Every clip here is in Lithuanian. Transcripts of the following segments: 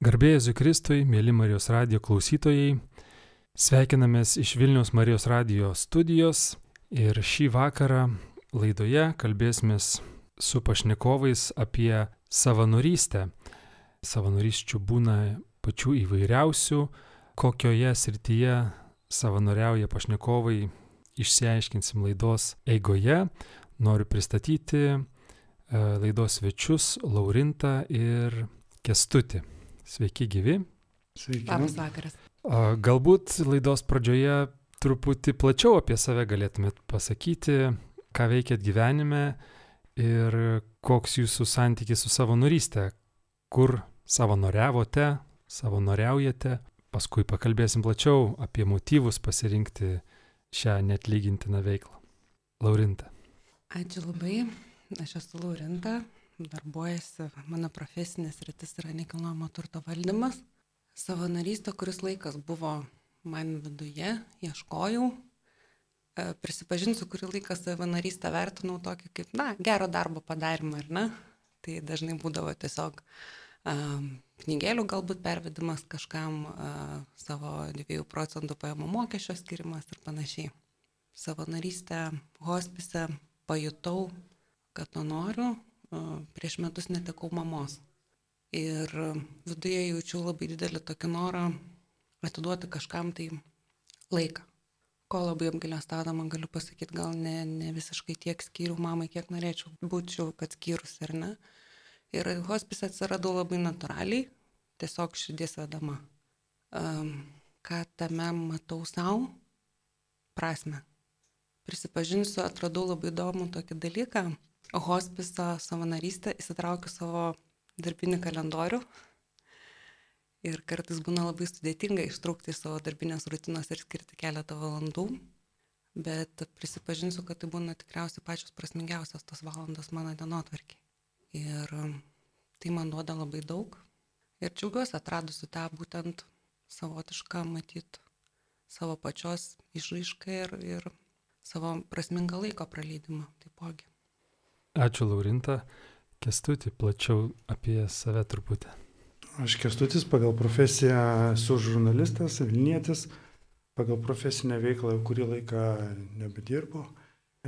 Garbėjai Zikristui, mėly Marijos radio klausytojai, sveikinamės iš Vilnius Marijos radio studijos ir šį vakarą laidoje kalbėsimės su pašnekovais apie savanorystę. Savanorysčių būna pačių įvairiausių, kokioje srityje savanoriauja pašnekovai, išsiaiškinsim laidos eigoje. Noriu pristatyti e, laidos svečius Laurintą ir Kestutį. Sveiki gyvi. Sveiki. Labas vakaras. Galbūt laidos pradžioje truputį plačiau apie save galėtumėt pasakyti, ką veikėt gyvenime ir koks jūsų santykis su savanorystė, kur savanoriavote, savanoriaujate. Paskui pakalbėsim plačiau apie motyvus pasirinkti šią netlygintiną veiklą. Laurinta. Ačiū labai. Aš esu Laurinta, darbuojasi, mano profesinės rytis yra nekilnojamo turto valdymas. Savanorystė, kuris laikas buvo man viduje, ieškojau. E, prisipažinsiu, kurį laiką savanorystę vertinau tokį kaip, na, gero darbo padarimą, ar ne? Tai dažnai būdavo tiesiog um, knygėlių galbūt pervedimas kažkam, uh, savo 2 procentų pajamų mokesčio skirimas ir panašiai. Savanorystę hospise pajutau, kad to noriu, prieš metus netekau mamos. Ir viduje jaučiau labai didelį tokį norą atiduoti kažkam tai laiką. Ko labai apgailestadama galiu pasakyti, gal ne, ne visiškai tiek skyrių mamai, kiek norėčiau būčiau, kad skyrus ar ne. Ir hospise atsiradau labai natūraliai, tiesiog širdies vedama. Um, ką tame matau savo? Prasme. Prisipažinsiu, atradau labai įdomų tokį dalyką hospiso savanorystę įsitraukiu savo darbinį kalendorių. Ir kartais būna labai sudėtinga ištraukti savo darbinės rutinos ir skirti keletą valandų. Bet prisipažinsiu, kad tai būna tikriausiai pačios prasmingiausios tos valandos mano dienotvarkiai. Ir tai man duoda labai daug. Ir džiaugiuosi atradusiu tą būtent savotišką matyt savo pačios išraišką ir, ir savo prasmingą laiko praleidimą taipogi. Ačiū Laurinta. Kestutį plačiau apie save truputį. Aš Kestutis pagal profesiją esu žurnalistas, Vilnietis. Pagal profesinę veiklą kurį laiką nebedirbu.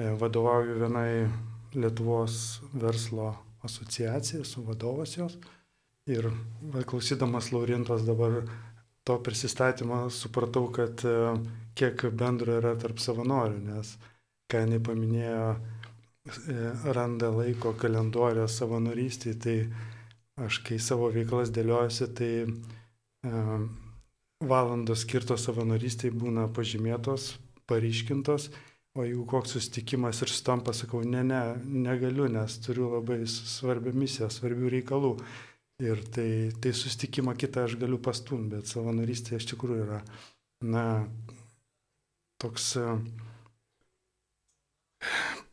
E, vadovauju vienai Lietuvos verslo asociacijai, esu vadovas jos. Ir klausydamas Laurintos dabar to prisistatymo supratau, kad e, kiek bendro yra tarp savanorių, nes ką jinai paminėjo, randa laiko kalendoriją savanorystiai, tai aš kai savo veiklas dėliojasi, tai e, valandos skirtos savanorystiai būna pažymėtos, paryškintos, o jeigu koks susitikimas ir su tom pasakau, ne, ne, negaliu, nes turiu labai svarbią misiją, svarbių reikalų. Ir tai, tai susitikimą kitą aš galiu pastumti, bet savanorystė iš tikrųjų yra, na, toks uh,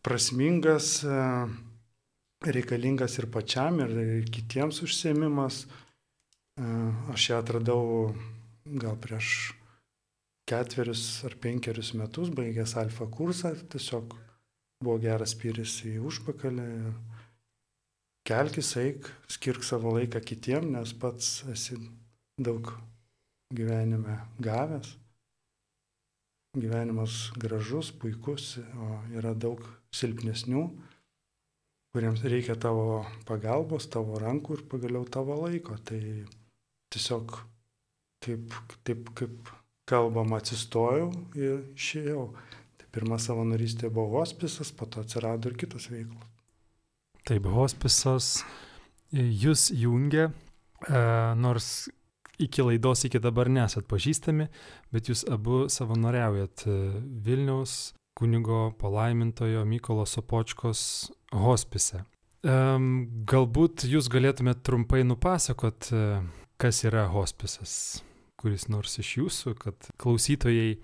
prasmingas, e, reikalingas ir pačiam, ir kitiems užsiemimas. E, aš ją atradau gal prieš ketverius ar penkerius metus, baigęs alfa kursą, tiesiog buvo geras pyris į užpakalį. Kelkis eik, skirk savo laiką kitiem, nes pats esi daug gyvenime gavęs gyvenimas gražus, puikus, o yra daug silpnesnių, kuriems reikia tavo pagalbos, tavo rankų ir pagaliau tavo laiko. Tai tiesiog taip, taip kaip kalbam atsistojau ir išėjau. Tai pirma savanorystė buvo hospisas, po to atsirado ir kitos veiklos. Taip, hospisas jūs jungia, e, nors iki laidos iki dabar nesat pažįstami, bet jūs abu savanoriaujat e, Vilniaus kunigo palaimintojo Mykolo Sopočkos hospise. Galbūt jūs galėtumėte trumpai nupasakot, e, kas yra hospisas, kuris nors iš jūsų, kad klausytojai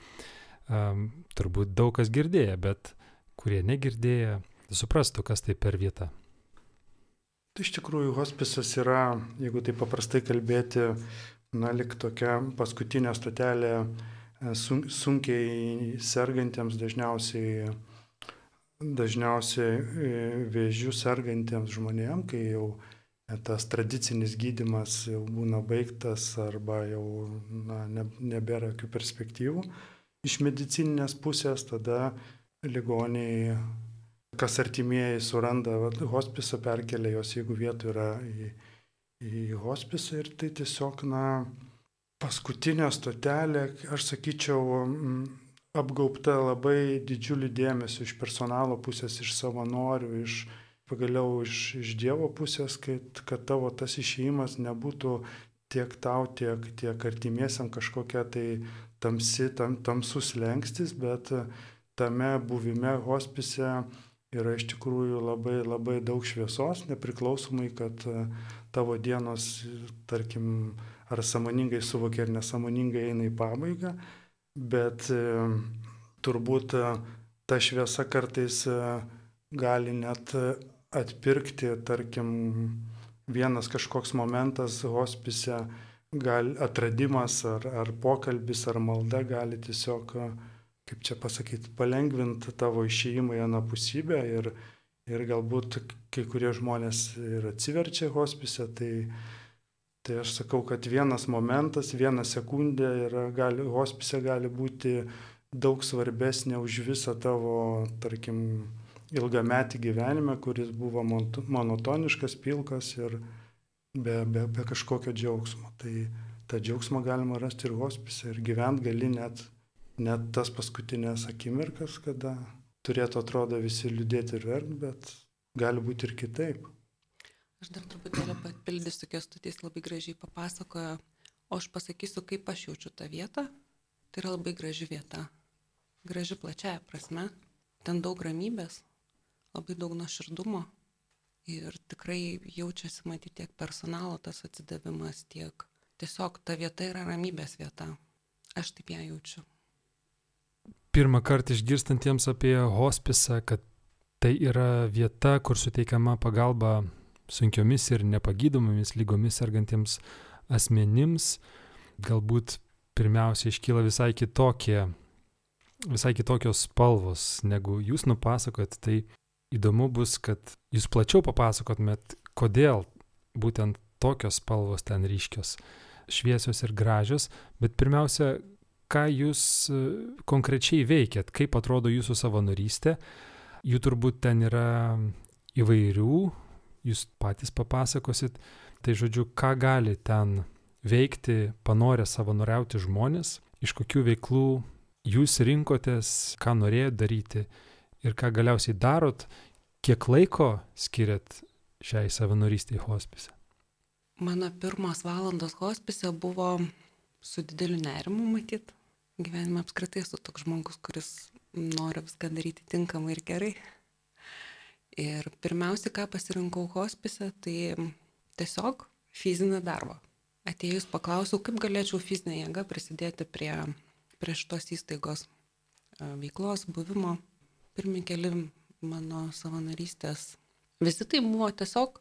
turbūt daug kas girdėję, bet kurie negirdėję, suprastų, kas tai per vieta. Tai iš tikrųjų hospisas yra, jeigu tai paprastai kalbėti, na, lik tokia paskutinė stotelė e, sunkiai sergantiems dažniausiai, dažniausiai e, vėžių sergantiems žmonėms, kai jau tas tradicinis gydimas jau būna baigtas arba jau na, ne, nebėra jokių perspektyvų iš medicininės pusės, tada ligoniai, kas artimieji suranda, va, hospisą perkelia jos, jeigu vietų yra į, į hospisą ir tai tiesiog, na, paskutinė stotelė, aš sakyčiau, apgaubta labai didžiulį dėmesį iš personalo pusės, iš savanorių, iš pagaliau iš, iš Dievo pusės, kad, kad tavo tas išėjimas nebūtų tiek tau, tiek, tiek artimiesiam kažkokia tai tamsi, tam, tamsus lengstis, bet tame buvime hospise yra iš tikrųjų labai labai daug šviesos, nepriklausomai, kad tavo dienos, tarkim, ar samoningai suvokia ar nesąmoningai eina į pabaigą, bet e, turbūt e, ta šviesa kartais e, gali net atpirkti, tarkim, vienas kažkoks momentas hospise, gal atradimas ar, ar pokalbis ar malda gali tiesiog, kaip čia pasakyti, palengvinti tavo išėjimą į anapusybę ir, ir galbūt kai kurie žmonės ir atsiverčia hospise, tai Tai aš sakau, kad vienas momentas, viena sekundė yra, gali, hospise gali būti daug svarbesnė už visą tavo, tarkim, ilgametį gyvenimą, kuris buvo monotoniškas, pilkas ir be, be, be kažkokio džiaugsmo. Tai tą džiaugsmą galima rasti ir hospise ir gyvent gali net, net tas paskutinės akimirkas, kada turėtų atrodo visi liūdėti ir verkti, bet gali būti ir kitaip. Aš dar truputėlį papildysiu, kestutys labai gražiai papasakojo, o aš pasakysiu, kaip aš jaučiu tą vietą. Tai yra labai graži vieta. Graži plačiaja prasme. Ten daug ramybės, labai daug nuoširdumo. Ir tikrai jaučiasi matyti tiek personalo tas atsidavimas, tiek tiesiog ta vieta yra ramybės vieta. Aš taip ją jaučiu. Pirmą kartą išgirstantiems apie hospisą, kad tai yra vieta, kur suteikiama pagalba sunkiomis ir nepagydomomis lygomis sergantiems asmenims, galbūt pirmiausia iškyla visai kitokie, visai kitokios spalvos, negu jūs nupasakot. Tai įdomu bus, kad jūs plačiau papasakotumėt, kodėl būtent tokios spalvos ten ryškios, šviesios ir gražios, bet pirmiausia, ką jūs e, konkrečiai veikiat, kaip atrodo jūsų savanorystė. Jų turbūt ten yra įvairių, jūs patys papasakosit. Tai žodžiu, ką gali ten veikti, panorę savanoriauti žmonės, iš kokių veiklų jūs rinkotės, ką norėjot daryti ir ką galiausiai darot, kiek laiko skiriat šiai savanorystiai hospise. Mano pirmos valandos hospise buvo su dideliu nerimu matyt. Gyvenime apskritai esu toks žmogus, kuris nori viską daryti tinkamai ir gerai. Ir pirmiausia, ką pasirinkau hospise, tai tiesiog fizinį darbą. Atėjus paklausiau, kaip galėčiau fizinę jėgą prisidėti prie, prie šitos įstaigos veiklos, buvimo. Pirmi keli mano savanorystės vizitai buvo tiesiog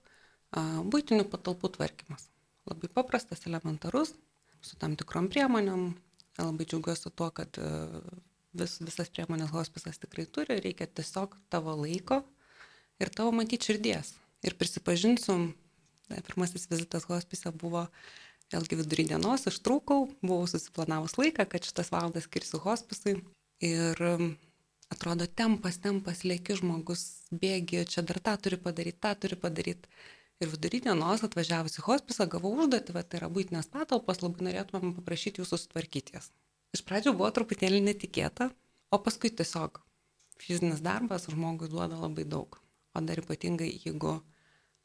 būtinių patalpų tvarkymas. Labai paprastas, elementarus, su tam tikrom priemonėm. Labai džiaugiuosi tuo, kad vis, visas priemonės hospisas tikrai turi, reikia tiesiog tavo laiko ir tavo matyti širdies. Ir prisipažinsiu, pirmasis vizitas hospise buvo vėlgi vidurį dienos, aš trūkau, buvau susiplanavus laiką, kad šitas valandas skirsiu hospisui. Ir um, atrodo, tempas, tempas, lėki žmogus, bėgi, čia dar tą turi padaryti, tą turi padaryti. Ir vidurį dienos atvažiavus į hospisą gavau užduotį, va, tai yra būtinės patalpos, labai norėtumėm paprašyti jūsų sutvarkyti jas. Iš pradžių buvo truputėlį netikėta, o paskui tiesiog fizinis darbas žmogui duoda labai daug o dar ypatingai jeigu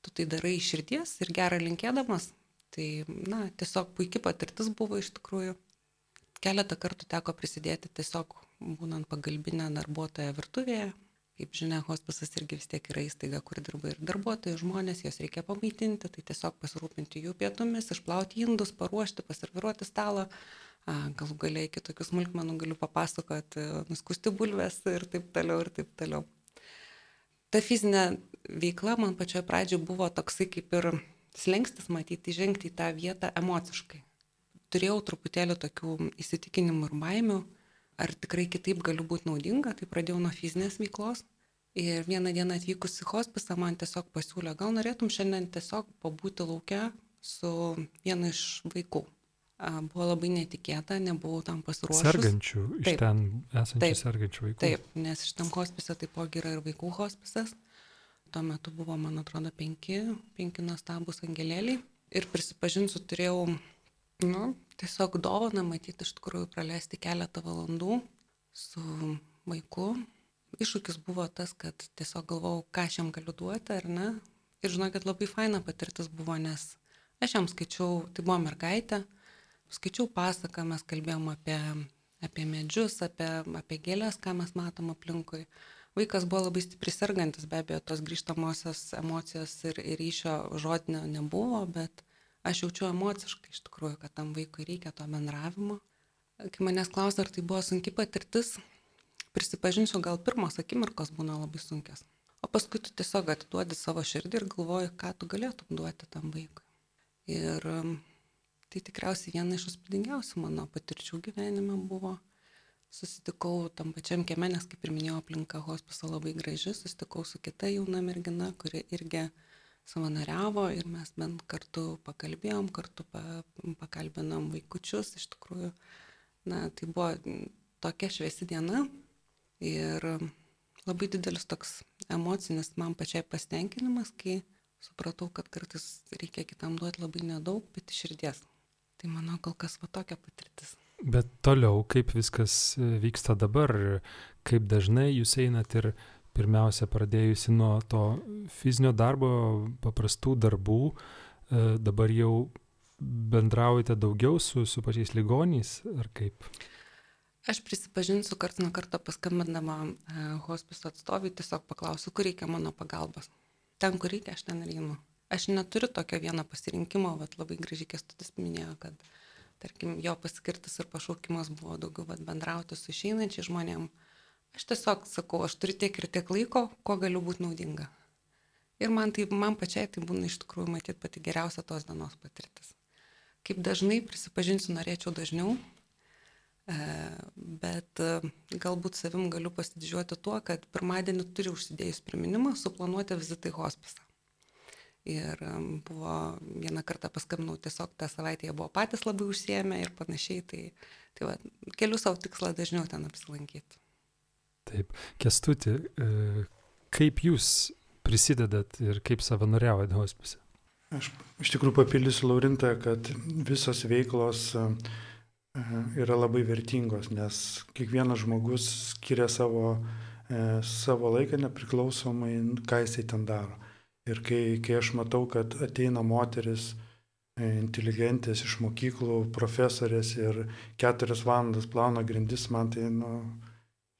tu tai darai iš širdies ir gerą linkėdamas, tai, na, tiesiog puikia patirtis buvo iš tikrųjų. Keletą kartų teko prisidėti tiesiog būnant pagalbinę darbuotoją virtuvėje. Kaip žinia, hospisas irgi vis tiek yra įstaiga, kur dirba ir darbuotojai, žmonės, juos reikia pamaitinti, tai tiesiog pasirūpinti jų pietumis, išplauti indus, paruošti, paserviruoti stalą. Galų galiai kitokių smulkmenų galiu papasakoti, nuskusti bulves ir taip toliau ir taip toliau ta fizinė veikla man pačioje pradžioje buvo toksai kaip ir slengstis matyti, žengti į tą vietą emociškai. Turėjau truputėlį tokių įsitikinimų ir baimių, ar tikrai kitaip galiu būti naudinga, tai pradėjau nuo fizinės veiklos Ir vieną dieną atvykus į hospisą man tiesiog pasiūlė, gal norėtum šiandien tiesiog pabūti laukia su vienu iš vaikų. Buvo labai netikėta, nebuvau tam pasiruošęs. Sergančių, iš Taip. ten esančių Taip. sergančių vaikų. Taip, nes šitam hospise taipogi yra ir vaikų hospisas. Tuo metu buvo, man atrodo, penki, penki nuostabus angelėliai. Ir prisipažinsiu, turėjau, nu, tiesiog dovaną matyti, iš tikrųjų praleisti keletą valandų su vaiku, iššūkis buvo tas, kad tiesiog galvojau, ką aš jam galiu duoti ar ne. Ir žinokit, labai faina patirtis buvo, nes aš jam skaičiau, tai buvo mergaitė, skaičiau pasaką, mes kalbėjom apie, apie medžius, apie, apie gėlės, ką mes matom aplinkui. Vaikas buvo labai stipriai sergantis, be abejo, tos grįžtamosios emocijos ir, ir ryšio žodinio nebuvo, bet aš jaučiu emociškai iš tikrųjų, kad tam vaikui reikia to bendravimo. Kai manęs klausė, ar tai buvo sunki patirtis, prisipažinsiu, gal pirmos akimirkos būna labai sunkios. O paskui tu tiesiog atiduodi savo širdį ir galvoji, ką tu galėtum duoti tam vaikui. Ir tai tikriausiai viena iš įspūdingiausių mano patirčių gyvenime buvo. Susitikau tam pačiam kieme, nes kaip ir minėjau, aplinka hospiso labai graži, susitikau su kita jauna mergina, kuri irgi savanoriavo ir mes bent kartu pakalbėjom, kartu pa, pakalbinom vaikučius. Iš tikrųjų, na, tai buvo tokia šviesi diena, Ir labai didelis toks emocinis man pačiai pasitenkinimas, kai supratau, kad kartais reikia kitam duoti labai nedaug, bet iš širdies. Tai manau, kol kas va tokia patirtis. Bet toliau, kaip viskas vyksta dabar, kaip dažnai jūs einat ir pirmiausia pradėjusi nuo to fizinio darbo, paprastų darbų, e, dabar jau bendraujate daugiau su, su pačiais ligoniais ar kaip? Aš prisipažinsiu, karts nuo karto paskambindama e, hospiso atstovui, tiesiog paklausiu, kur reikia mano pagalbos. Ten, kur reikia, aš ten ir einu. Aš neturiu tokio vieno pasirinkimo, bet labai gražiai kestutis minėjo, kad, tarkim, jo paskirtis ir pašaukimas buvo daugiau vat, bendrauti su išeinančiai žmonėm. Aš tiesiog sakau, aš turiu tiek ir tiek laiko, ko galiu būti naudinga. Ir man, tai, man pačiai tai būna iš tikrųjų matyti pati geriausia tos dienos patirtis. Kaip dažnai, prisipažinsiu, norėčiau dažniau, bet e, galbūt savim galiu pasididžiuoti tuo, kad pirmadienį turiu užsidėjus priminimą suplanuoti vizitą į hospisą. Ir e, buvo vieną kartą paskambinau, tiesiog tą savaitę jie buvo patys labai užsiemę ir panašiai, tai, tai va, keliu savo tikslą dažniau ten apsilankyti. Taip, kestuti, e, kaip jūs prisidedat ir kaip savanoriaujat hospise? Aš iš tikrųjų papildysiu Laurintą, kad visos veiklos uh, yra labai vertingos, nes kiekvienas žmogus skiria savo, e, savo laiką nepriklausomai, ką jisai ten daro. Ir kai, kai aš matau, kad ateina moteris, e, inteligentės iš mokyklų, profesorės ir keturias valandas plauna grindis, man tai nu,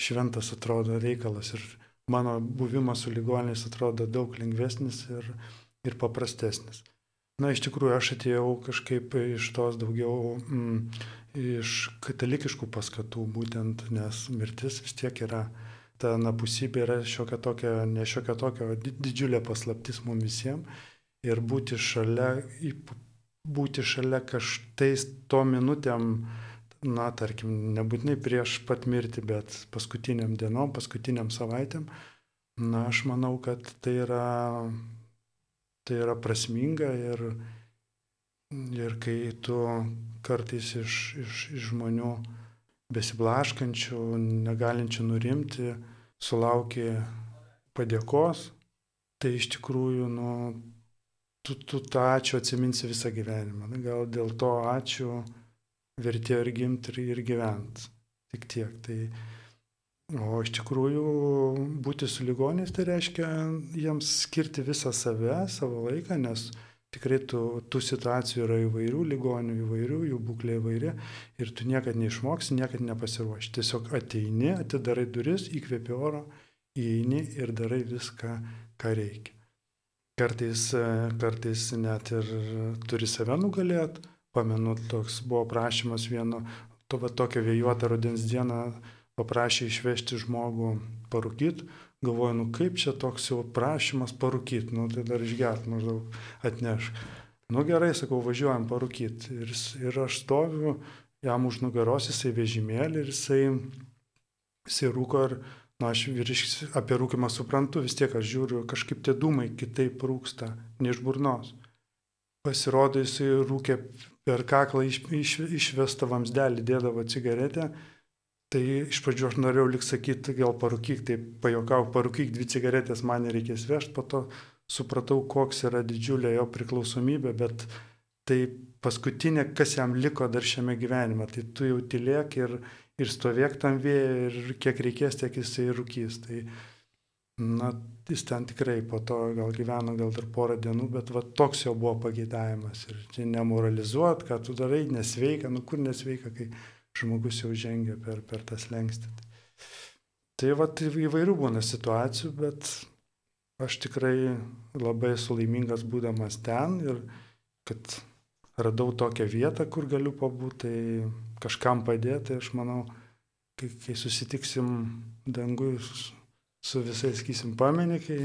šventas atrodo reikalas. Ir mano buvimas su ligonės atrodo daug lengvesnis ir, ir paprastesnis. Na, iš tikrųjų, aš atėjau kažkaip iš tos daugiau mm, iš katalikiškų paskatų būtent, nes mirtis vis tiek yra, ta napusybė yra šiokia tokia, ne šiokia tokia, didžiulė paslaptis mums visiems. Ir būti šalia, būti šalia kažtais to minutėm, na, tarkim, nebūtinai prieš pat mirtį, bet paskutiniam dienom, paskutiniam savaitėm, na, aš manau, kad tai yra, tai yra prasminga ir, Ir kai tu kartais iš, iš, iš žmonių besiblaškančių, negalinčių nurimti, sulauki padėkos, tai iš tikrųjų, nu, tu, tu tą ačiū atsiminsi visą gyvenimą. Gal dėl to ačiū vertėjo ir gimti ir, ir gyventi. Tik tiek. Tai, o iš tikrųjų būti su ligonės tai reiškia jiems skirti visą save, savo laiką, nes Tikrai tų, tų situacijų yra įvairių, ligonių įvairių, jų būklė įvairi ir tu niekada neišmoksi, niekada nepasiruoši. Tiesiog ateini, atidarai duris, įkvėpi oro, įeini ir darai viską, ką reikia. Kartais, kartais net ir turi save nugalėti. Pamenu, toks buvo prašymas vieno, to va tokią vėjuotą rudens dieną paprašė išvežti žmogų parūkyti galvoju, nu kaip čia toks jau prašymas parūkyti, nu tai dar išgert maždaug atneš. Nu gerai, sakau, važiuojam parūkyti. Ir, ir aš stoviu, jam už nugaros jisai vežimėlį ir jisai, jisai rūko ir nu, aš virš apie rūkimą suprantu, vis tiek aš žiūriu, kažkaip tie dūmai kitaip rūksta, ne iš burnos. Pasirodo, jisai rūkė per kaklą iš, iš, išvestą vamsdelį, dėdavo cigaretę. Tai iš pradžių aš norėjau lik sakyti, gal parūkyk, tai pajokau, parūkyk dvi cigaretės, man nereikės vežti, po to supratau, koks yra didžiulė jo priklausomybė, bet tai paskutinė, kas jam liko dar šiame gyvenime, tai tu jau tylėk ir, ir stovėk tam vėjai ir kiek reikės, tiek jisai rūkys. Tai, na, jis ten tikrai po to gal gyveno gal dar porą dienų, bet va, toks jau buvo pageidavimas. Ir nemoralizuot, ką tu darai, nesveika, nu kur nesveika, kai žmogus jau žengia per, per tas lengstį. Tai va, tai įvairių būna situacijų, bet aš tikrai labai esu laimingas būdamas ten ir kad radau tokią vietą, kur galiu pabūti, tai kažkam padėti, aš manau, kai, kai susitiksim dangui su visais, sakysim, pamenį, kai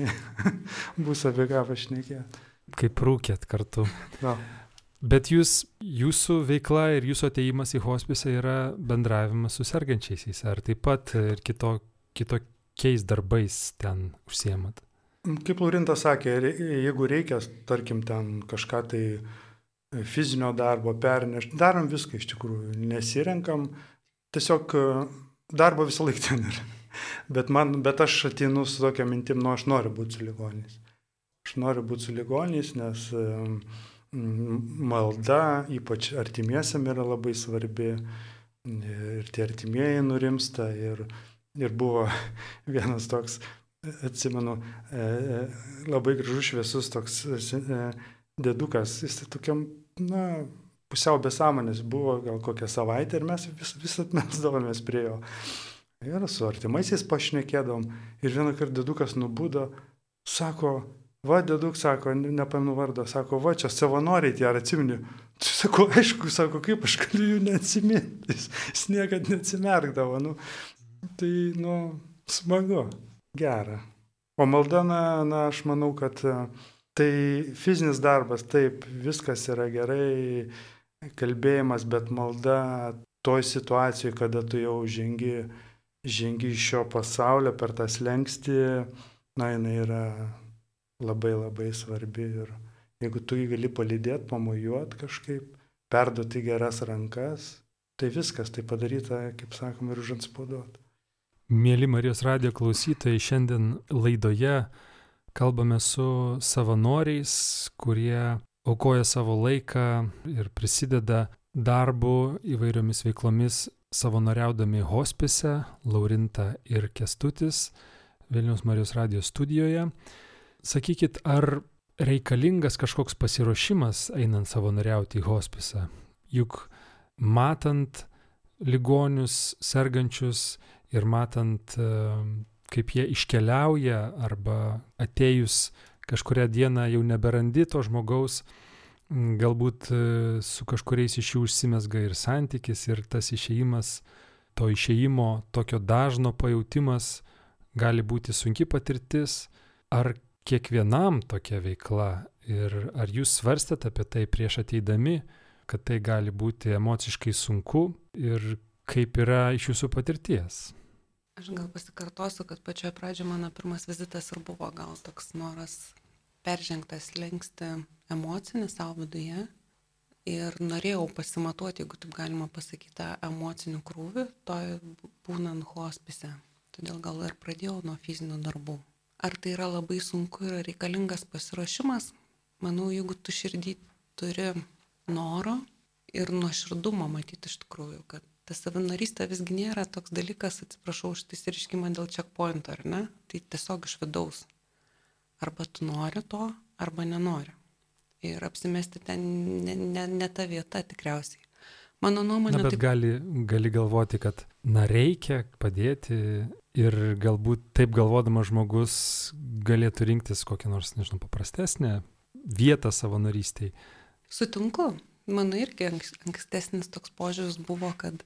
bus apie ką pašnekėti. Kaip rūkėt kartu. Na. Bet jūs, jūsų veikla ir jūsų ateimas į hospisą yra bendravimas su sergančiaisiais, ar taip pat ir kito, kitokiais darbais ten užsiemat? Kaip Laurintas sakė, jeigu reikia, tarkim, ten kažką tai fizinio darbo pernešti, darom viską iš tikrųjų, nesirenkam, tiesiog e, darbo visą laiką ten yra. Bet, man, bet aš atinu su tokia mintim, nu aš noriu būti su ligoniais. Aš noriu būti su ligoniais, nes e, malda, ypač artimiesiam, yra labai svarbi ir tie artimieji nurimsta. Ir, ir buvo vienas toks atsimenu, e, e, labai gražus šviesus toks e, dėdukas, jis tokiam, na, pusiau besąmonės buvo gal kokią savaitę ir mes vis, visat mes davomės prie jo. Ir su artimaisiais pašnekėdom ir vieną kartą dėdukas nubudo, sako, va, dėduk, sako, nepamenu vardą, sako, va, čia savanoriai tie, ar atsimeni? Sako, aišku, sako, kaip aš galiu jų neatsiminti, jis, niekada neatsimerkdavo, nu, tai, nu, smagu gera. O malda, na, na aš manau, kad e, tai fizinis darbas, taip, viskas yra gerai, kalbėjimas, bet malda toj situacijoje, kada tu jau žengi, žengi iš šio pasaulio per tą slengsti, na, jinai yra labai labai svarbi ir jeigu tu jį gali palydėti, pamojuoti kažkaip, perduoti geras rankas, tai viskas, tai padaryta, kaip sakom, ir užanspauduota. Mėly Marijos radio klausytojai, šiandien laidoje kalbame su savanoriais, kurie aukoja savo laiką ir prisideda darbu įvairiomis veiklomis savanoriaudami hospise, Laurinta ir Kestutis Vilnius Marijos radio studijoje. Sakykit, ar reikalingas kažkoks pasiruošimas einant savanoriauti į hospisą? Juk matant ligonius, sergančius, ir matant, e, kaip jie iškeliauja arba atėjus kažkuria diena jau neberandi to žmogaus, galbūt e, su kažkuriais iš jų užsimesga ir santykis, ir tas išėjimas, to išėjimo, tokio dažno pajūtimas gali būti sunki patirtis, ar kiekvienam tokia veikla ir ar jūs svarstėte apie tai prieš ateidami, kad tai gali būti emociškai sunku ir kaip yra iš jūsų patirties. Aš gal pasikartosiu, kad pačioje pradžioje mano pirmas vizitas ir buvo gal toks noras peržengtas lengsti emocinį savo viduje ir norėjau pasimatuoti, jeigu taip galima pasakyti, tą emocinį krūvį, to būnant hospise. Todėl gal ir pradėjau nuo fizinių darbų. Ar tai yra labai sunku ir reikalingas pasiruošimas? Manau, jeigu tu širdį turi noro ir nuoširdumo matyti iš tikrųjų, kad ta savanorystė visgi nėra toks dalykas, atsiprašau už tai išriškimą dėl checkpoint, ar ne? Tai tiesiog iš vidaus. Arba tu nori to, arba nenori. Ir apsimesti ten ne, ne, ne ta vieta tikriausiai. Mano nuomonė. Na, bet taip... gali, gali galvoti, kad na reikia padėti ir galbūt taip galvodamas žmogus galėtų rinktis kokią nors, nežinau, paprastesnę vietą savanorystėje. Sutinku, Mano irgi ankstesnis toks požiūris buvo, kad,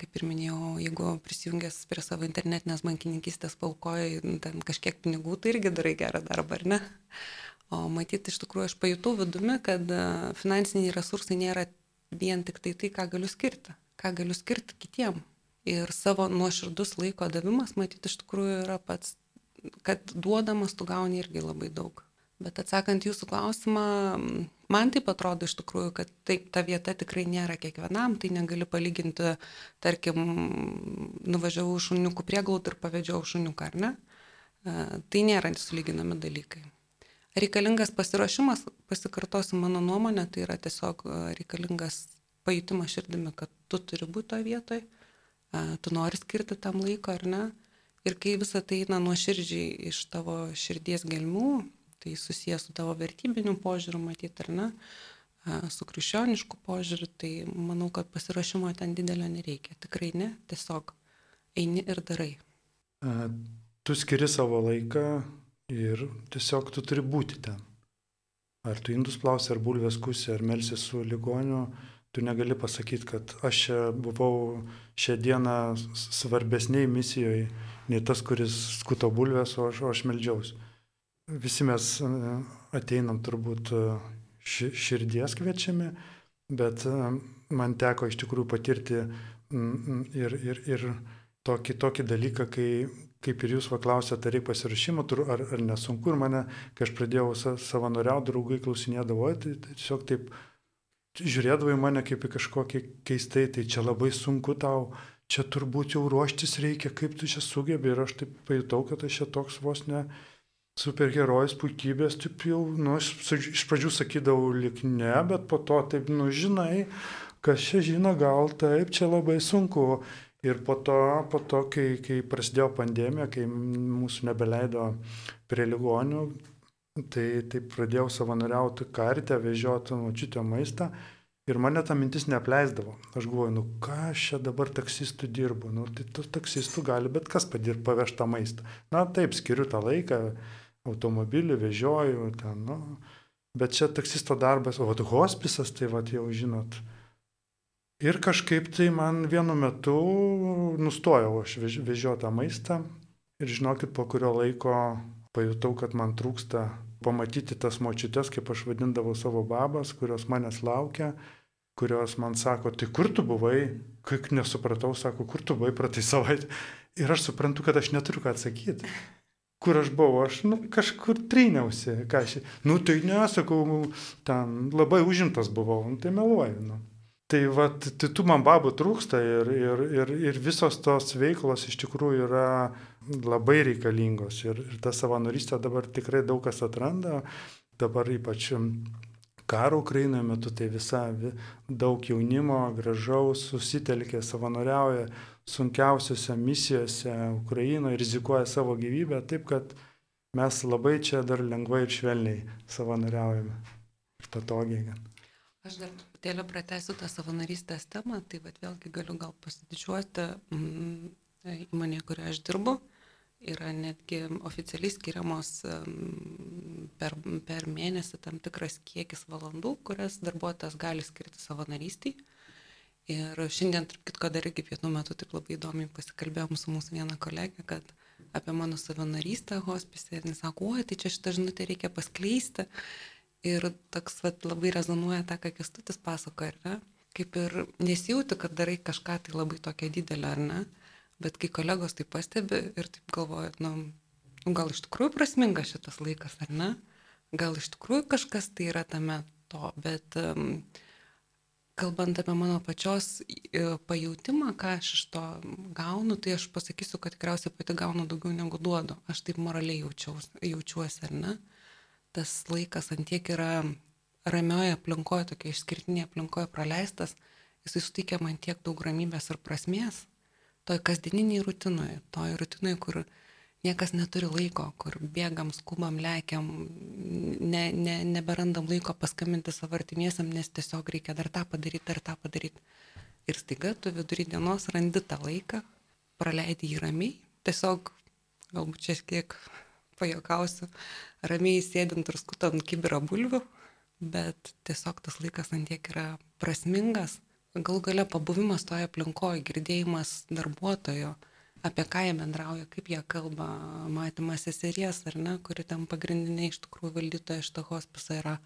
kaip ir minėjau, jeigu prisijungęs prie savo internetinės bankininkystės paukoji ten kažkiek pinigų, tai irgi darai gerą darbą, ar ne? O matyti, iš tikrųjų, aš pajutau vidumi, kad finansiniai resursai nėra vien tik tai tai, ką galiu skirti, ką galiu skirti kitiem. Ir savo nuoširdus laiko davimas, matyti, iš tikrųjų yra pats, kad duodamas tu gauni irgi labai daug. Bet atsakant jūsų klausimą, man taip atrodo iš tikrųjų, kad taip, ta vieta tikrai nėra kiekvienam, tai negali palyginti, tarkim, nuvažiavau šuniukų prieglaud ir pavedžiau šuniuką, ar ne? E, tai nėra sulyginami dalykai. Reikalingas pasiruošimas, pasikartosiu mano nuomonę, tai yra tiesiog e, reikalingas pajutimas širdimi, kad tu turi būti toje vietoje, tu nori skirti tam laiko ar ne. Ir kai visa tai eina nuoširdžiai iš tavo širdies gelmių, tai susijęs su tavo vertybiniu požiūriu, matyti ar ne, su krikščionišku požiūriu, tai manau, kad pasirašymo ten didelio nereikia. Tikrai ne, tiesiog eini ir darai. Tu skiri savo laiką ir tiesiog tu turi būti ten. Ar tu indus plausi, ar bulvės kusi, ar melsi su ligoniu, tu negali pasakyti, kad aš čia buvau šią dieną svarbesniai misijoje nei tas, kuris skuto bulvės, o aš, o aš meldžiausi visi mes e, ateinam turbūt e, širdies kviečiami, bet e, man teko iš tikrųjų patirti ir, ir, ir tokį, tokį dalyką, kai, kaip ir jūs paklausėte, ar reikia pasirašymo, ar, ar nesunku, ir mane, kai aš pradėjau savanoriauti, draugai klausinėdavo, tai, tai tiesiog taip žiūrėdavo į mane kaip į kažkokį keistai, tai čia labai sunku tau, čia turbūt jau ruoštis reikia, kaip tu čia sugebi, ir aš taip pajutau, kad aš čia toks vos ne superherojus puikybės, taip jau, nu, aš iš pradžių sakydavau lik ne, bet po to taip, nu, žinai, kas čia žino, gal taip, čia labai sunku. Ir po to, po to kai, kai prasidėjo pandemija, kai mūsų nebeleido prie ligonių, tai, tai pradėjau savanoriauti kartę, vežioti mačiutę maistą. Ir mane ta mintis neapleisdavo. Aš galvoju, nu ką aš čia dabar taksistų dirbu, nu tai taksistų gali bet kas padirb pavežtą maistą. Na taip, skiriu tą laiką, automobilį vežioju, ten, nu, bet čia taksisto darbas, o vat, hospisas, tai vat, jau žinot. Ir kažkaip tai man vienu metu nustojau aš vež, vežiotą maistą ir žinokit, po kurio laiko pajutau, kad man trūksta pamatyti tas močiutės, kaip aš vadindavau savo babas, kurios manęs laukia, kurios man sako, tai kur tu buvai, kaip nesupratau, sako, kur tu buvai pratai savaitę. Ir aš suprantu, kad aš neturiu ką atsakyti kur aš buvau, aš nu, kažkur tryniausi, ką aš, nu tai nesakau, ten labai užimtas buvau, nu, tai meluoju. Nu. Tai va, tai tų man babų trūksta ir, ir, ir, ir visos tos veiklos iš tikrųjų yra labai reikalingos. Ir, ir ta savanorystė dabar tikrai daug kas atranda, dabar ypač karo Ukrainoje metu, tai visa daug jaunimo gražaus susitelkė, savanoriauja sunkiausiose misijose Ukrainoje, rizikuoja savo gyvybę, taip kad mes labai čia dar lengvai ir švelniai savanoriaujame. Ir patogiai. Aš dar truputėlį pratęsiu tą savanorystės temą, tai vad vėlgi galiu gal pasididžiuoti mm, įmonėje, kurioje aš dirbu. Yra netgi oficialiai skiriamos mm, per, per mėnesį tam tikras kiekis valandų, kurias darbuotojas gali skirti savanorystiai. Ir šiandien, tarp kitko, dar irgi pietų metu taip labai įdomiai pasikalbėjom su mūsų viena kolegė, kad apie mano savanorystę hospise ir jis sako, oi, tai čia šitą žinutę reikia paskleisti. Ir toks vat, labai rezonuoja tą, ką Kestutis pasakoja, ar ne? Kaip ir nesijauti, kad darai kažką tai labai tokia didelė, ar ne? Bet kai kolegos tai pastebi ir taip galvoja, nu, nu, gal iš tikrųjų prasmingas šitas laikas, ar ne? Gal iš tikrųjų kažkas tai yra tame to, bet um, kalbant apie mano pačios e, pajūtimą, ką aš iš to gaunu, tai aš pasakysiu, kad tikriausiai pati gaunu daugiau negu duodu. Aš taip moraliai jaučiaus, jaučiuosi, ar ne? Tas laikas antiek yra ramioje aplinkoje, tokia išskirtinėje aplinkoje praleistas, jisai suteikia man tiek daug ramybės ir prasmės, toj kasdieniniai rutinoje, toj rutinoje, kur niekas neturi laiko, kur bėgam, skubam, lekiam, ne, ne, neberandam laiko paskambinti savo artimiesiam, nes tiesiog reikia dar tą padaryti, dar tą padaryti. Ir staiga tu vidury dienos randi tą laiką, praleidi jį ramiai, tiesiog, galbūt čia kiek pajokausiu, ramiai sėdint ir skutant kibirą bulvių, bet tiesiog tas laikas antiek yra prasmingas. Gal galia pabuvimas toje aplinkoje, girdėjimas darbuotojo, apie ką jie bendrauja, kaip jie kalba, matymas seseries ar ne, kuri tam pagrindinė iš tikrųjų valdytoja šito hospiso yra,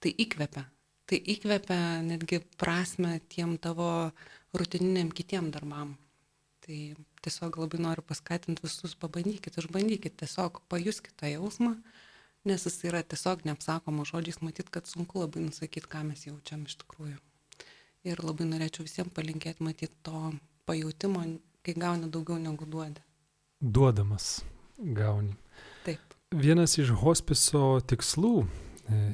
tai įkvepia. Tai įkvepia netgi prasme tiem tavo rutininiam kitiem darbam. Tai tiesiog labai noriu paskatinti visus, pabandykit, išbandykit, tiesiog pajuskit tą jausmą, nes jis yra tiesiog neapsakoma žodžiais, matyt, kad sunku labai nusakyti, ką mes jaučiam iš tikrųjų. Ir labai norėčiau visiems palinkėti matyti to pajūtimo, kai gauni daugiau negu duodi. Duodamas gauni. Taip. Vienas iš hospiso tikslų e,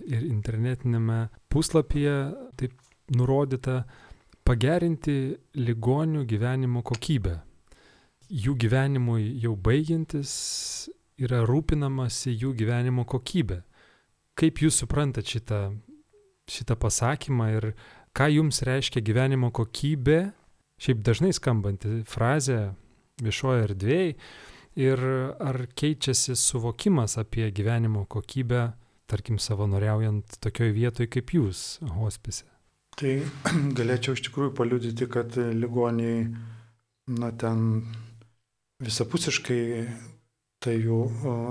ir internetinėme puslapyje taip nurodyta pagerinti ligonių gyvenimo kokybę. Jų gyvenimui jau baigiantis yra rūpinamasi jų gyvenimo kokybė. Kaip jūs suprantate šitą, šitą pasakymą ir ką jums reiškia gyvenimo kokybė, šiaip dažnai skambanti frazė viešoje erdvėje, ir ar keičiasi suvokimas apie gyvenimo kokybę, tarkim, savanoriaujant tokioj vietoj kaip jūs, hospise? Tai galėčiau iš tikrųjų paliudyti, kad ligoniai, na ten visapusiškai, tai jų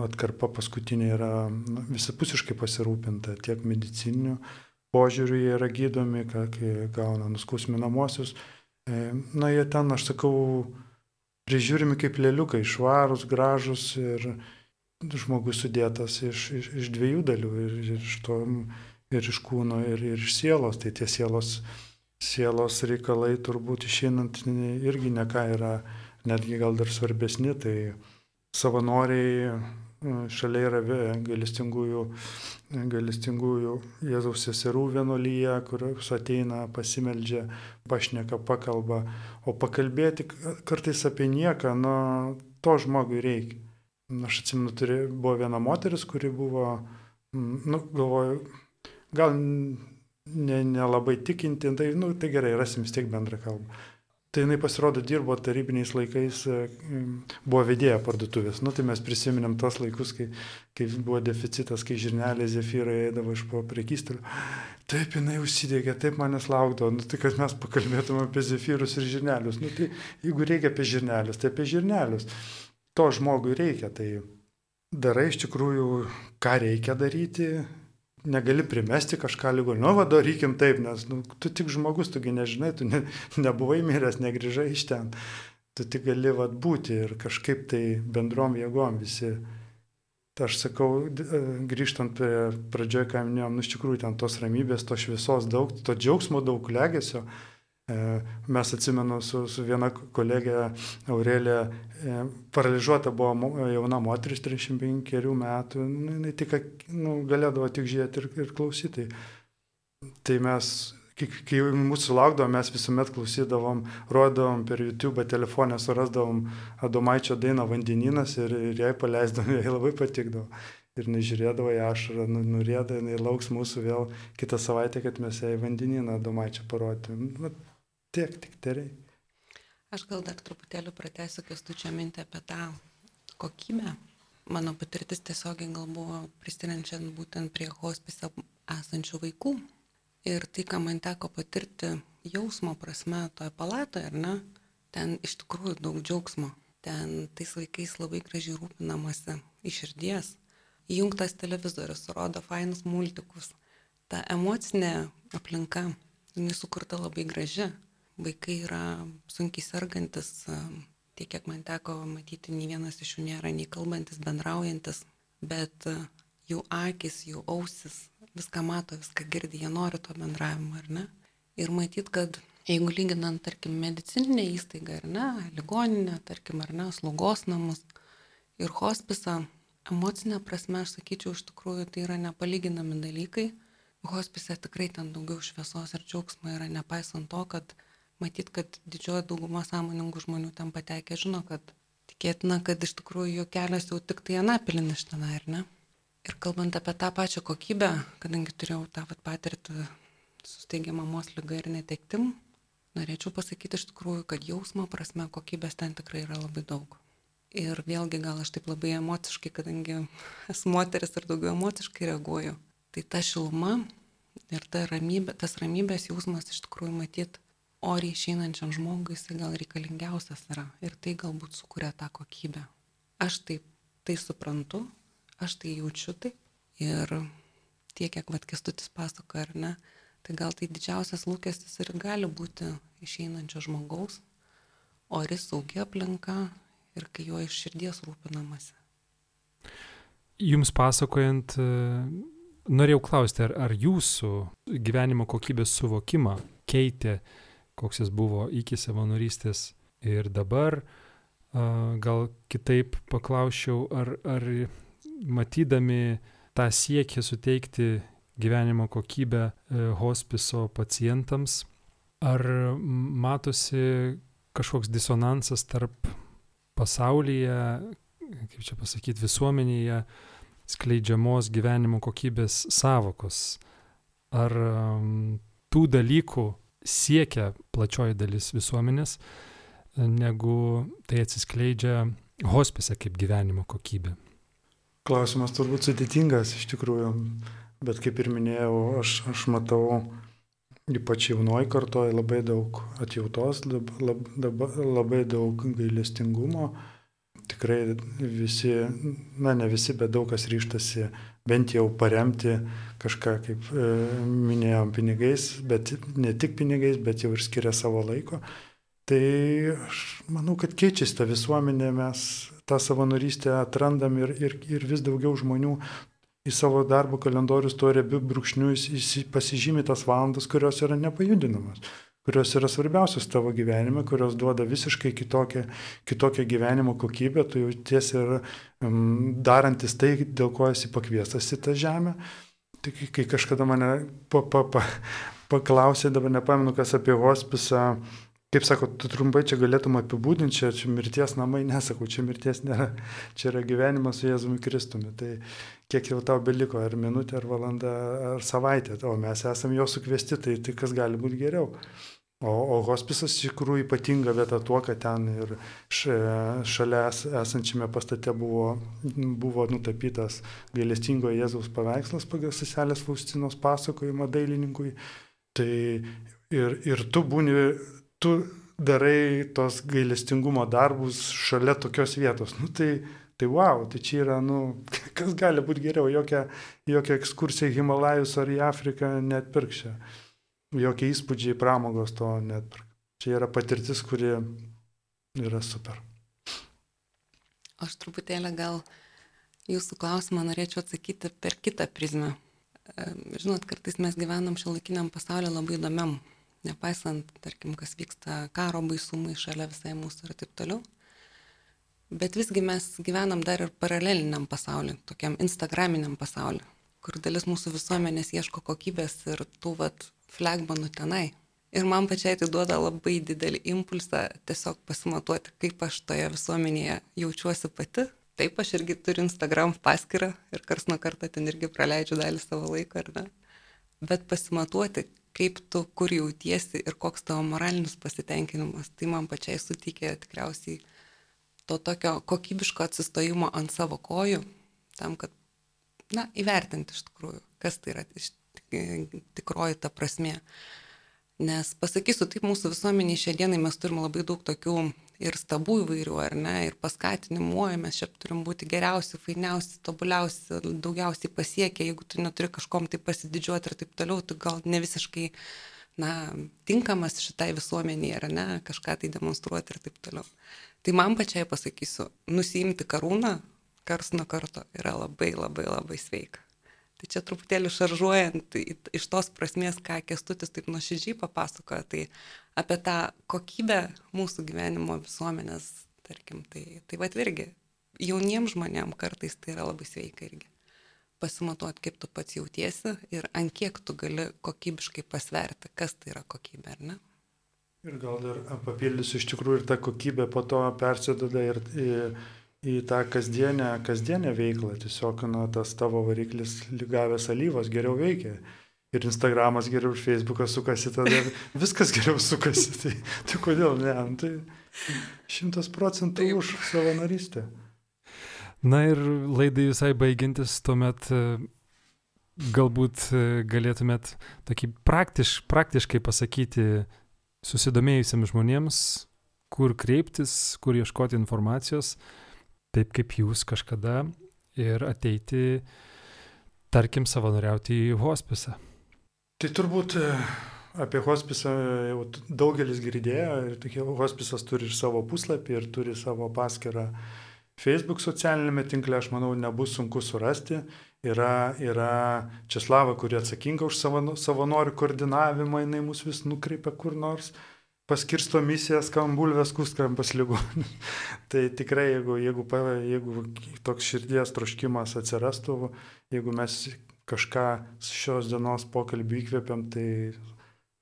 atkarpa paskutinė yra na, visapusiškai pasirūpinta tiek medicininiu požiūriu jie yra gydomi, kai gauna nuskausminamosius. E, na, jie ten, aš sakau, prižiūrimi kaip lėliukai, švarus, gražus ir žmogus sudėtas iš, iš, iš dviejų dalių ir, ir iš to ir iš kūno, ir, ir iš sielos. Tai tie sielos, sielos reikalai turbūt išeinant irgi ne ką yra, netgi gal dar svarbesni. Tai savanoriai šalia yra galestingųjų, galestingųjų Jėzaus seserų vienolyje, kurios ateina, pasimeldžia, pašneka, pakalba. O pakalbėti kartais apie nieką, nu, to žmogui reikia. Aš atsimenu, turi, buvo viena moteris, kuri buvo, nu, galvoju, gal nelabai ne, ne tikinti, tai, nu, tai gerai, rasim vis tiek bendrą kalbą. Tai jinai pasirodo dirbo tarybiniais laikais, e, buvo vedėja parduotuvės. Nu, tai mes prisiminėm tos laikus, kai, kai buvo deficitas, kai žirnelė Zefyrai eidavo iš po prekystelio. Taip jinai užsidėgė, taip manęs laukdavo, nu, tai kad mes pakalbėtume apie Zefyrus ir žirnelius. Nu, tai jeigu reikia apie žirnelius, tai apie žirnelius. To žmogui reikia, tai darai iš tikrųjų, ką reikia daryti, negali primesti kažką ligonių, nu, vadorykim taip, nes nu, tu tik žmogus, tugi nežinai, tu ne, nebuvai miręs, negrįžai iš ten. Tu tik gali vat, būti ir kažkaip tai bendrom jėgom visi. Tai aš sakau, e, grįžtant prie pradžioje, ką minėjom, nu iš tikrųjų ten tos ramybės, tos šviesos daug, to džiaugsmo daug legesio. E, mes atsimenu su, su viena kolegė Aurelė, e, paralyžiuota buvo jauna moteris 35 metų, nu, jinai tik nu, galėdavo tik žiūrėti ir, ir klausyti. Tai mes, kai, kai mūsų laukdavom, mes visuomet klausydavom, rodavom per YouTube telefonę, surasdavom Adomaičio dainą Vandeninas ir, ir jai paleisdavom, jai labai patikdavo. Ir nežiūrėdavo į ašarą, nu, nurėda, jinai lauks mūsų vėl kitą savaitę, kad mes jai vandeniną Adomaičio parodytum. Tiek tik reikia. Aš gal dar truputėlį pratęsiu kestučio mintį apie tą kokybę. Mano patirtis tiesiogiai gal buvo pristirenčiant būtent prie hospise esančių vaikų. Ir tai, ką man teko patirti jausmo prasme toje palatoje, ar ne, ten iš tikrųjų daug džiaugsmo. Ten tais vaikais labai gražiai rūpinamasi iš širdies. Įjungtas televizorius rodo fainus multikus. Ta emocinė aplinka, jinai sukurta labai graži vaikai yra sunkiai sergantis, tiek kiek man teko matyti, nei vienas iš jų nėra nei kalbantis, bendraujantis, bet jų akis, jų ausis viską mato, viską girdi, jie nori to bendravimo, ar ne? Ir matyt, kad jeigu lyginant, tarkim, medicininę įstaigą, ar ne, ligoninę, tarkim, ar ne, slaugos namus ir hospisą, emocinė prasme, aš sakyčiau, iš tikrųjų tai yra nepalyginami dalykai. Hospise tikrai ten daugiau šviesos ir džiaugsmo yra, nepaisant to, kad matyt, kad didžioji dauguma sąmoningų žmonių ten patekė, žino, kad tikėtina, kad iš tikrųjų jų kelias jau tik tai anapilin iš tenai, ar ne? Ir kalbant apie tą pačią kokybę, kadangi turėjau tą vat, patirtį susteigę mamos lygą ir netektim, norėčiau pasakyti iš tikrųjų, kad jausmo prasme kokybės ten tikrai yra labai daug. Ir vėlgi gal aš taip labai emociškai, kadangi esu moteris ir daugiau emociškai reaguoju, tai ta šiluma ir ta ramybė, tas ramybės jausmas iš tikrųjų matyt oriai išeinančiam žmogui jisai gal reikalingiausias yra ir tai galbūt sukuria tą kokybę. Aš taip tai suprantu, aš tai jaučiu taip ir tiek, kiek vad kestutis pasako ar ne, tai gal tai didžiausias lūkestis ir gali būti išeinančio žmogaus, ori saugi aplinka ir kai juo iš širdies rūpinamasi. Jums pasakojant, norėjau klausti, ar, ar jūsų gyvenimo kokybės suvokimą keitė, koks jis buvo iki savanorystės ir dabar, gal kitaip paklausčiau, ar, ar matydami tą siekį suteikti gyvenimo kokybę e, hospiso pacientams, ar matosi kažkoks disonansas tarp pasaulyje, kaip čia pasakyti, visuomenėje skleidžiamos gyvenimo kokybės savokos. Ar tų dalykų siekia plačioji dalis visuomenės, negu tai atsiskleidžia hospise kaip gyvenimo kokybė. Klausimas turbūt sudėtingas iš tikrųjų, bet kaip ir minėjau, aš, aš matau ypač jaunoji kartoje labai daug atjautos, lab, lab, labai daug gailestingumo. Tikrai visi, na ne visi, bet daug kas ryštasi bent jau paremti kažką, kaip e, minėjom, pinigais, bet ne tik pinigais, bet jau ir skiria savo laiko. Tai aš manau, kad keičiasi ta visuomenė, mes tą savanorystę atrandam ir, ir, ir vis daugiau žmonių į savo darbo kalendorius tuo riebiu brūkšniu pasižymė tas valandas, kurios yra nepajudinamas, kurios yra svarbiausios tavo gyvenime, kurios duoda visiškai kitokią, kitokią gyvenimo kokybę, tu jauties ir um, darantis tai, dėl ko esi pakviestas į tą žemę. Tai kai kažkada mane pa, pa, pa, paklausė, dabar nepamenu, kas apie hospisą, Kaip sako, tu trumpai čia galėtum apibūdinti, čia, čia mirties namai, nesakau, čia mirties nėra, čia yra gyvenimas su Jėzumi Kristumi. Tai kiek jau tau beliko, ar minutė, ar valanda, ar savaitė, o mes esame jo sukviesti, tai, tai kas gali būti geriau. O, o hospisas iš tikrųjų ypatinga vieta tuo, kad ten ir šalia esančiame pastate buvo, buvo nutapytas gailestingo Jėzaus paveikslas pagal seselės Faustinos pasakojimą dailininkui. Tai ir, ir tu būni tu darai tos gailestingumo darbus šalia tokios vietos. Nu, tai, tai wow, tai čia yra, nu, kas gali būti geriau, jokia, jokia ekskursija į Himalajus ar į Afriką net pirkščia. Jokie įspūdžiai, pramogos to net pirk. Čia yra patirtis, kuri yra super. Aš truputėlį gal jūsų klausimą norėčiau atsakyti per kitą prizmę. Žinot, kartais mes gyvenam šio laikiniam pasaulyje labai įdomiam nepaisant, tarkim, kas vyksta karo baisumai šalia visai mūsų ir taip toliau. Bet visgi mes gyvenam dar ir paraleliniam pasauliu, tokiam instagraminiam pasauliu, kur dalis mūsų visuomenės ieško kokybės ir tų vat flagmanų tenai. Ir man pačiai tai duoda labai didelį impulsą tiesiog pasimatuoti, kaip aš toje visuomenėje jaučiuosi pati. Taip, aš irgi turiu Instagram paskyrą ir kars nuo karto ten irgi praleidžiu dalį savo laiko, ar ne? Bet pasimatuoti, kaip tu kur jautiesi ir koks tavo moralinis pasitenkinimas. Tai man pačiai suteikė tikriausiai to tokio kokybiško atsistojimo ant savo kojų, tam, kad, na, įvertinti iš tikrųjų, kas tai yra iš tikroji ta prasme. Nes pasakysiu, taip mūsų visuomeniai šiandienai mes turime labai daug tokių ir stabų įvairių, ar ne, ir paskatinimų, mes čia turim būti geriausi, fainiausi, tobuliausi, daugiausiai pasiekę, jeigu tu neturi kažkom tai pasididžiuoti ir taip toliau, tu gal ne visiškai, na, tinkamas šitai visuomeniai, ar ne, kažką tai demonstruoti ir taip toliau. Tai man pačiai pasakysiu, nusiimti karūną kars nuo karto yra labai labai labai sveika. Tai čia truputėlį šaržuojant iš tos prasmės, ką Kestutis taip nuoširdžiai papasakoja, tai apie tą kokybę mūsų gyvenimo visuomenės, tarkim, tai, tai vad irgi jauniems žmonėms kartais tai yra labai sveika irgi. Pasimatuoti, kaip tu pats jautiesi ir ant kiek tu gali kokybiškai pasverti, kas tai yra kokybė, ar ne? Ir gal dar papildysiu, iš tikrųjų ir ta kokybė po to persidada ir... ir į tą kasdienę, kasdienę veiklą. Tiesiog, na, tas tavo variklis lygavęs alyvas geriau veikia. Ir Instagramas geriau, ir Facebookas sukasi, tada viskas geriau sukasi. Tai, tai kodėl ne? Nu, tai šimtas procentų už savanorystę. Na ir laidai visai baigiantis, tuomet e, galbūt e, galėtumėt tokį praktiš, praktiškai pasakyti susidomėjusiems žmonėms, kur kreiptis, kur ieškoti informacijos, taip kaip jūs kažkada ir ateiti, tarkim, savanoriauti į hospisą? Tai turbūt e, apie hospisą jau daugelis girdėjo ir tokie hospisas turi ir savo puslapį, ir turi savo paskirą Facebook socialinėme tinkle, aš manau, nebus sunku surasti. Yra, yra Česlava, kuri atsakinga už savanorių koordinavimą, jinai mus vis nukreipia kur nors paskirsto misijas, kam bulvės kuskam pas ligonį. tai tikrai, jeigu, jeigu, jeigu toks širdies troškimas atsirastų, jeigu mes kažką šios dienos pokalbį įkvėpiam, tai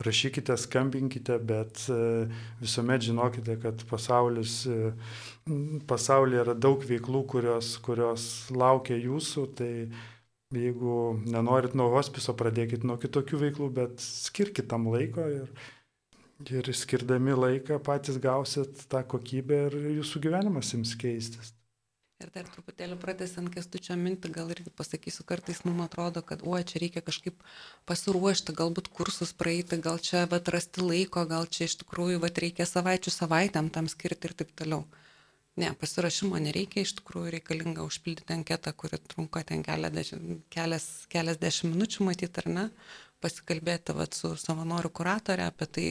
rašykite, skambinkite, bet e, visuomet žinokite, kad pasaulis, e, pasaulyje yra daug veiklų, kurios, kurios laukia jūsų, tai jeigu nenorit nuo hospiso, pradėkit nuo kitokių veiklų, bet skirkit tam laiko ir Ir skirdami laiką patys gausit tą kokybę ir jūsų gyvenimas jums keistis. Ir dar truputėlį pratęsiant kestučio mintį, gal irgi pasakysiu, kartais mums atrodo, kad, oi, čia reikia kažkaip pasiruošti, galbūt kursus praeiti, gal čia vat rasti laiko, gal čia iš tikrųjų vat reikia savaičių savaitėm tam skirti ir taip toliau. Ne, pasirašymo nereikia, iš tikrųjų reikalinga užpildyti anketą, kuri trunka ten kelias, kelias dešimt minučių matyti ar ne, pasikalbėti vat, su savanorių kuratorė apie tai,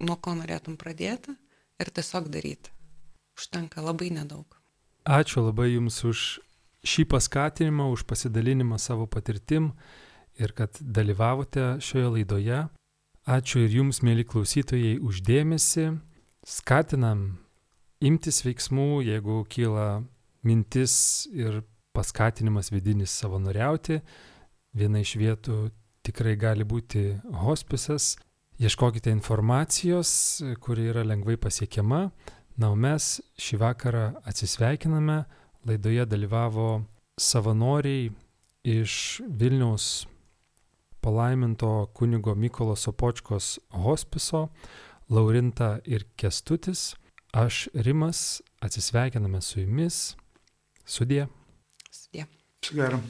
nuo ko norėtum pradėti ir tiesiog daryti. Užtenka labai nedaug. Ačiū labai Jums už šį paskatinimą, už pasidalinimą savo patirtim ir kad dalyvavote šioje laidoje. Ačiū ir Jums, mėly klausytojai, uždėmesi. Skatinam imtis veiksmų, jeigu kyla mintis ir paskatinimas vidinis savanoriauti. Viena iš vietų tikrai gali būti hospisas, Ieškokite informacijos, kuri yra lengvai pasiekiama. Na, o mes šį vakarą atsisveikiname. Laidoje dalyvavo savanoriai iš Vilniaus palaiminto kunigo Mykolo Sopočkos hospiso, Laurinta ir Kestutis. Aš Rimas atsisveikiname su jumis. Sudie. Sudie. Su geru.